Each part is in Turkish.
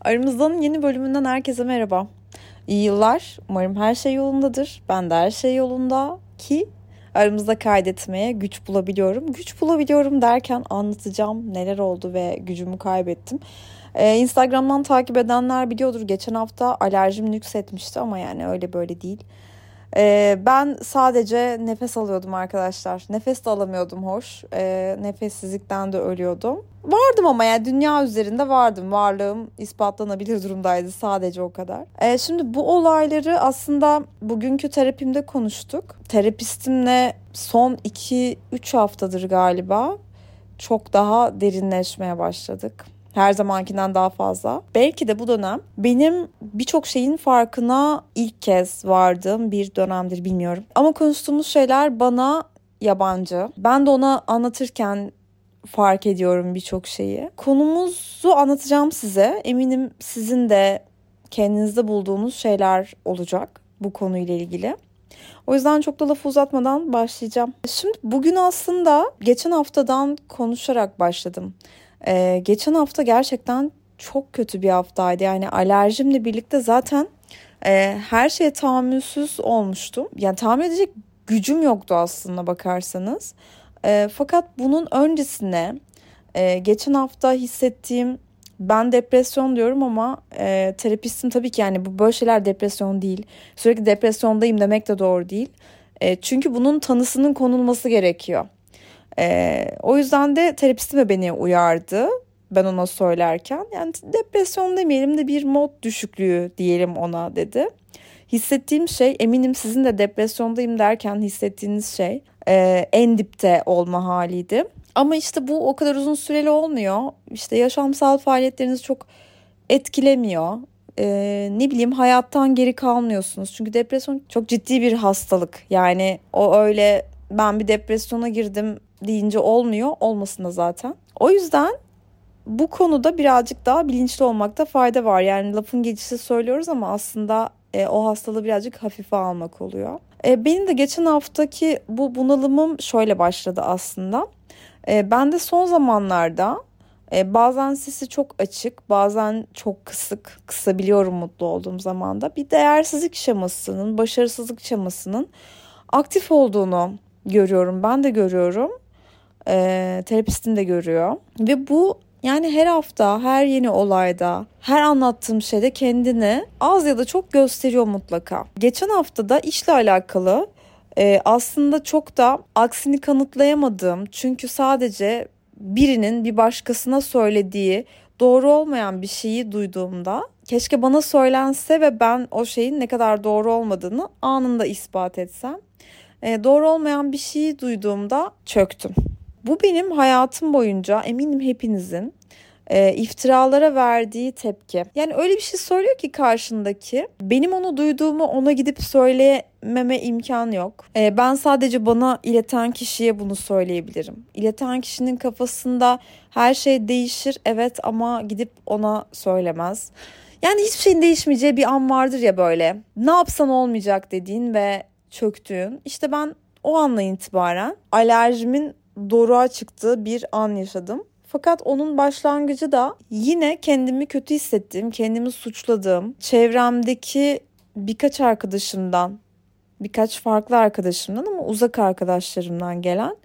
Aramızdan yeni bölümünden herkese merhaba. İyi yıllar. Umarım her şey yolundadır. Ben de her şey yolunda ki aramızda kaydetmeye güç bulabiliyorum. Güç bulabiliyorum derken anlatacağım neler oldu ve gücümü kaybettim. Ee, Instagram'dan takip edenler biliyordur. Geçen hafta alerjim nüksetmişti ama yani öyle böyle değil. Ee, ben sadece nefes alıyordum arkadaşlar. Nefes de alamıyordum hoş. Ee, nefessizlikten de ölüyordum. Vardım ama yani dünya üzerinde vardım. Varlığım ispatlanabilir durumdaydı sadece o kadar. Ee, şimdi bu olayları aslında bugünkü terapimde konuştuk. Terapistimle son 2-3 haftadır galiba çok daha derinleşmeye başladık her zamankinden daha fazla. Belki de bu dönem benim birçok şeyin farkına ilk kez vardığım bir dönemdir bilmiyorum. Ama konuştuğumuz şeyler bana yabancı. Ben de ona anlatırken fark ediyorum birçok şeyi. Konumuzu anlatacağım size. Eminim sizin de kendinizde bulduğunuz şeyler olacak bu konuyla ilgili. O yüzden çok da lafı uzatmadan başlayacağım. Şimdi bugün aslında geçen haftadan konuşarak başladım. Ee, geçen hafta gerçekten çok kötü bir haftaydı. Yani alerjimle birlikte zaten e, her şeye tahammülsüz olmuştum. Yani tahammül edecek gücüm yoktu aslında bakarsanız. E, fakat bunun öncesine e, geçen hafta hissettiğim ben depresyon diyorum ama e, terapistim tabii ki yani bu böyle şeyler depresyon değil. Sürekli depresyondayım demek de doğru değil. E, çünkü bunun tanısının konulması gerekiyor. Ee, o yüzden de terapistim de beni uyardı ben ona söylerken. Yani depresyon demeyelim de bir mod düşüklüğü diyelim ona dedi. Hissettiğim şey eminim sizin de depresyondayım derken hissettiğiniz şey e, en dipte olma haliydi. Ama işte bu o kadar uzun süreli olmuyor. İşte yaşamsal faaliyetlerinizi çok etkilemiyor. Ee, ne bileyim hayattan geri kalmıyorsunuz. Çünkü depresyon çok ciddi bir hastalık. Yani o öyle ben bir depresyona girdim deyince olmuyor. Olmasın da zaten. O yüzden bu konuda birazcık daha bilinçli olmakta fayda var. Yani lafın geçişi söylüyoruz ama aslında e, o hastalığı birazcık hafife almak oluyor. E, benim de geçen haftaki bu bunalımım şöyle başladı aslında. E, ben de son zamanlarda e, bazen sesi çok açık, bazen çok kısık, kısabiliyorum mutlu olduğum zamanda. Bir değersizlik şemasının, başarısızlık şemasının aktif olduğunu görüyorum. Ben de görüyorum e, terapistim de görüyor. Ve bu yani her hafta, her yeni olayda, her anlattığım şeyde kendini az ya da çok gösteriyor mutlaka. Geçen hafta da işle alakalı e, aslında çok da aksini kanıtlayamadığım çünkü sadece birinin bir başkasına söylediği doğru olmayan bir şeyi duyduğumda keşke bana söylense ve ben o şeyin ne kadar doğru olmadığını anında ispat etsem. E, doğru olmayan bir şeyi duyduğumda çöktüm. Bu benim hayatım boyunca eminim hepinizin e, iftiralara verdiği tepki. Yani öyle bir şey söylüyor ki karşındaki benim onu duyduğumu ona gidip söylememe imkan yok. E, ben sadece bana ileten kişiye bunu söyleyebilirim. İleten kişinin kafasında her şey değişir evet ama gidip ona söylemez. Yani hiçbir şeyin değişmeyeceği bir an vardır ya böyle. Ne yapsan olmayacak dediğin ve çöktüğün. İşte ben o anla itibaren alerjimin doruğa çıktığı bir an yaşadım. Fakat onun başlangıcı da yine kendimi kötü hissettiğim, kendimi suçladığım, çevremdeki birkaç arkadaşımdan, birkaç farklı arkadaşımdan ama uzak arkadaşlarımdan gelen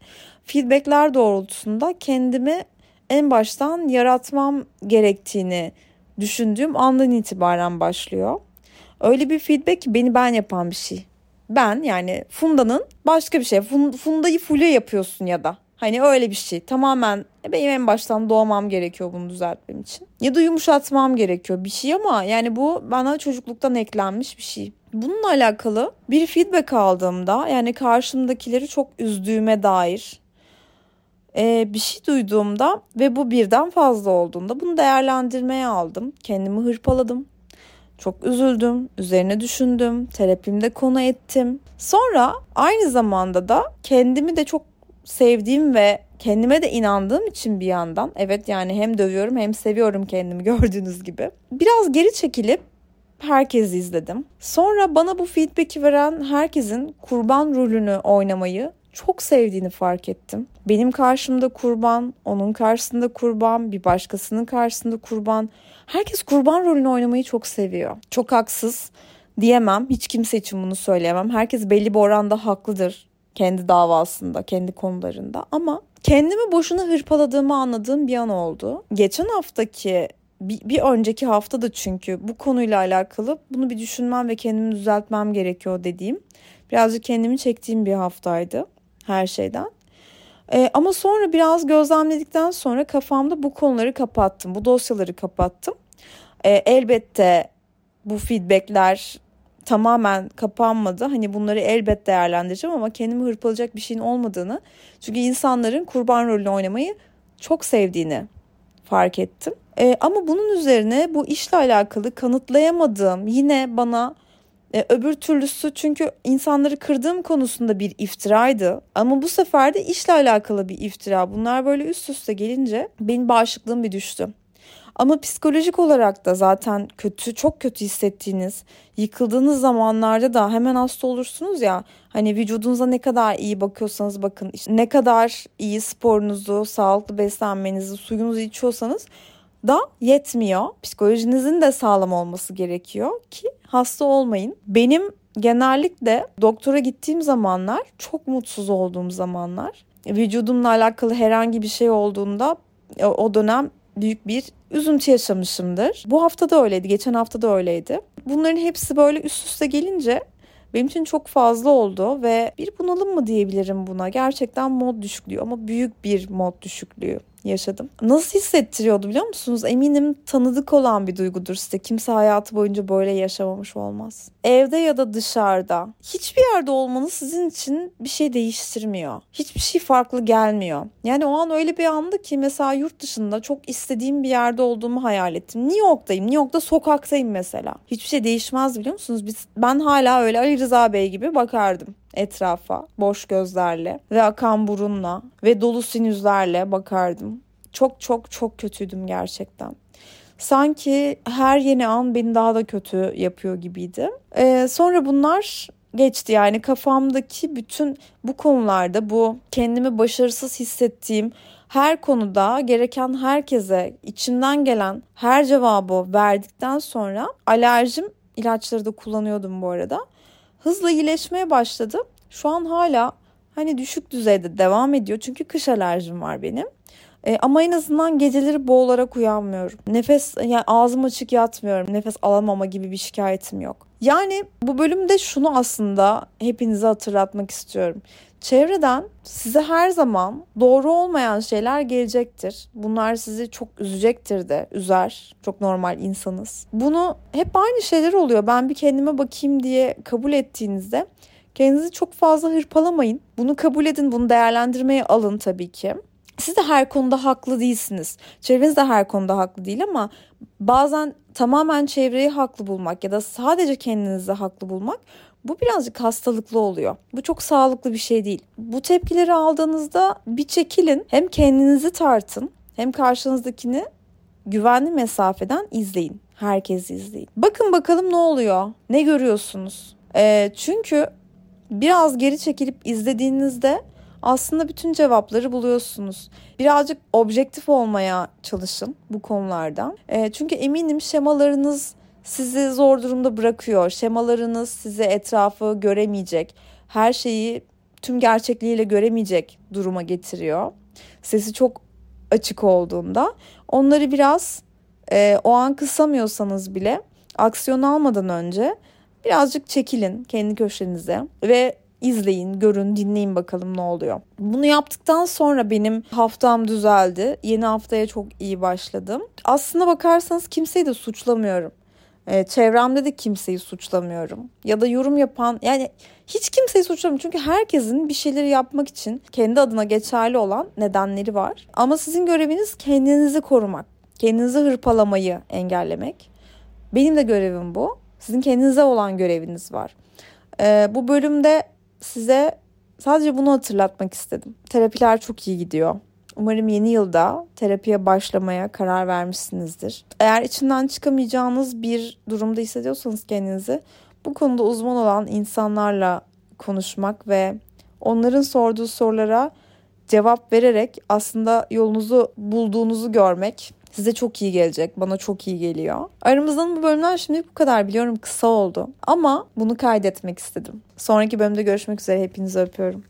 feedbackler doğrultusunda kendimi en baştan yaratmam gerektiğini düşündüğüm andan itibaren başlıyor. Öyle bir feedback ki beni ben yapan bir şey. Ben yani Funda'nın başka bir şey. Funda'yı Fulya yapıyorsun ya da. Hani öyle bir şey. Tamamen benim en baştan doğmam gerekiyor bunu düzeltmem için. Ya da yumuşatmam gerekiyor bir şey ama yani bu bana çocukluktan eklenmiş bir şey. Bununla alakalı bir feedback aldığımda yani karşımdakileri çok üzdüğüme dair e, bir şey duyduğumda ve bu birden fazla olduğunda bunu değerlendirmeye aldım. Kendimi hırpaladım. Çok üzüldüm, üzerine düşündüm, terapimde konu ettim. Sonra aynı zamanda da kendimi de çok sevdiğim ve kendime de inandığım için bir yandan evet yani hem dövüyorum hem seviyorum kendimi gördüğünüz gibi. Biraz geri çekilip herkesi izledim. Sonra bana bu feedback'i veren herkesin kurban rolünü oynamayı çok sevdiğini fark ettim. Benim karşımda kurban, onun karşısında kurban, bir başkasının karşısında kurban. Herkes kurban rolünü oynamayı çok seviyor. Çok haksız diyemem. Hiç kimse için bunu söyleyemem. Herkes belli bir oranda haklıdır kendi davasında, kendi konularında. Ama kendimi boşuna hırpaladığımı anladığım bir an oldu. Geçen haftaki bir, bir önceki hafta da çünkü bu konuyla alakalı bunu bir düşünmem ve kendimi düzeltmem gerekiyor dediğim birazcık kendimi çektiğim bir haftaydı her şeyden. Ee, ama sonra biraz gözlemledikten sonra kafamda bu konuları kapattım. Bu dosyaları kapattım. Ee, elbette bu feedbackler tamamen kapanmadı. Hani bunları elbet değerlendireceğim ama kendimi hırpalayacak bir şeyin olmadığını. Çünkü insanların kurban rolünü oynamayı çok sevdiğini fark ettim. Ee, ama bunun üzerine bu işle alakalı kanıtlayamadığım yine bana e, öbür türlüsü çünkü insanları kırdığım konusunda bir iftiraydı. Ama bu sefer de işle alakalı bir iftira. Bunlar böyle üst üste gelince benim bağışıklığım bir düştü. Ama psikolojik olarak da zaten kötü, çok kötü hissettiğiniz, yıkıldığınız zamanlarda da hemen hasta olursunuz ya. Hani vücudunuza ne kadar iyi bakıyorsanız bakın, işte ne kadar iyi sporunuzu, sağlıklı beslenmenizi, suyunuzu içiyorsanız da yetmiyor. Psikolojinizin de sağlam olması gerekiyor ki hasta olmayın. Benim genellikle doktora gittiğim zamanlar çok mutsuz olduğum zamanlar. Vücudumla alakalı herhangi bir şey olduğunda o dönem büyük bir üzüntü yaşamışımdır. Bu hafta da öyleydi, geçen hafta da öyleydi. Bunların hepsi böyle üst üste gelince benim için çok fazla oldu ve bir bunalım mı diyebilirim buna. Gerçekten mod düşüklüğü ama büyük bir mod düşüklüğü yaşadım. Nasıl hissettiriyordu biliyor musunuz? Eminim tanıdık olan bir duygudur size. Kimse hayatı boyunca böyle yaşamamış olmaz. Evde ya da dışarıda hiçbir yerde olmanız sizin için bir şey değiştirmiyor. Hiçbir şey farklı gelmiyor. Yani o an öyle bir andı ki mesela yurt dışında çok istediğim bir yerde olduğumu hayal ettim. New York'tayım. New York'ta sokaktayım mesela. Hiçbir şey değişmez biliyor musunuz? Biz, ben hala öyle Ali Rıza Bey gibi bakardım etrafa boş gözlerle ve akan burunla ve dolu sinüzlerle bakardım. Çok çok çok kötüydüm gerçekten. Sanki her yeni an beni daha da kötü yapıyor gibiydi. Ee, sonra bunlar geçti yani kafamdaki bütün bu konularda bu kendimi başarısız hissettiğim her konuda gereken herkese içimden gelen her cevabı verdikten sonra alerjim ilaçları da kullanıyordum bu arada hızla iyileşmeye başladı. Şu an hala hani düşük düzeyde devam ediyor. Çünkü kış alerjim var benim. E, ama en azından geceleri boğularak uyanmıyorum. Nefes yani ağzım açık yatmıyorum. Nefes alamama gibi bir şikayetim yok. Yani bu bölümde şunu aslında hepinize hatırlatmak istiyorum. Çevreden size her zaman doğru olmayan şeyler gelecektir. Bunlar sizi çok üzecektir de, üzer. Çok normal insanız. Bunu hep aynı şeyler oluyor. Ben bir kendime bakayım diye kabul ettiğinizde kendinizi çok fazla hırpalamayın. Bunu kabul edin, bunu değerlendirmeye alın tabii ki. Siz de her konuda haklı değilsiniz. Çevreniz de her konuda haklı değil ama bazen tamamen çevreyi haklı bulmak ya da sadece kendinizi haklı bulmak bu birazcık hastalıklı oluyor. Bu çok sağlıklı bir şey değil. Bu tepkileri aldığınızda bir çekilin. Hem kendinizi tartın hem karşınızdakini güvenli mesafeden izleyin. Herkes izleyin. Bakın bakalım ne oluyor? Ne görüyorsunuz? E, çünkü biraz geri çekilip izlediğinizde aslında bütün cevapları buluyorsunuz. Birazcık objektif olmaya çalışın bu konulardan. E, çünkü eminim şemalarınız sizi zor durumda bırakıyor. Şemalarınız sizi etrafı göremeyecek, her şeyi tüm gerçekliğiyle göremeyecek duruma getiriyor. Sesi çok açık olduğunda onları biraz e, o an kısamıyorsanız bile aksiyon almadan önce birazcık çekilin kendi köşenize ve izleyin, görün, dinleyin bakalım ne oluyor. Bunu yaptıktan sonra benim haftam düzeldi. Yeni haftaya çok iyi başladım. Aslına bakarsanız kimseyi de suçlamıyorum. E, çevremde de kimseyi suçlamıyorum. Ya da yorum yapan yani hiç kimseyi suçlamıyorum. Çünkü herkesin bir şeyleri yapmak için kendi adına geçerli olan nedenleri var. Ama sizin göreviniz kendinizi korumak. Kendinizi hırpalamayı engellemek. Benim de görevim bu. Sizin kendinize olan göreviniz var. E, bu bölümde size sadece bunu hatırlatmak istedim. Terapiler çok iyi gidiyor. Umarım yeni yılda terapiye başlamaya karar vermişsinizdir. Eğer içinden çıkamayacağınız bir durumda hissediyorsanız kendinizi bu konuda uzman olan insanlarla konuşmak ve onların sorduğu sorulara cevap vererek aslında yolunuzu bulduğunuzu görmek size çok iyi gelecek. Bana çok iyi geliyor. Aramızdan bu bölümler şimdi bu kadar biliyorum kısa oldu. Ama bunu kaydetmek istedim. Sonraki bölümde görüşmek üzere. Hepinizi öpüyorum.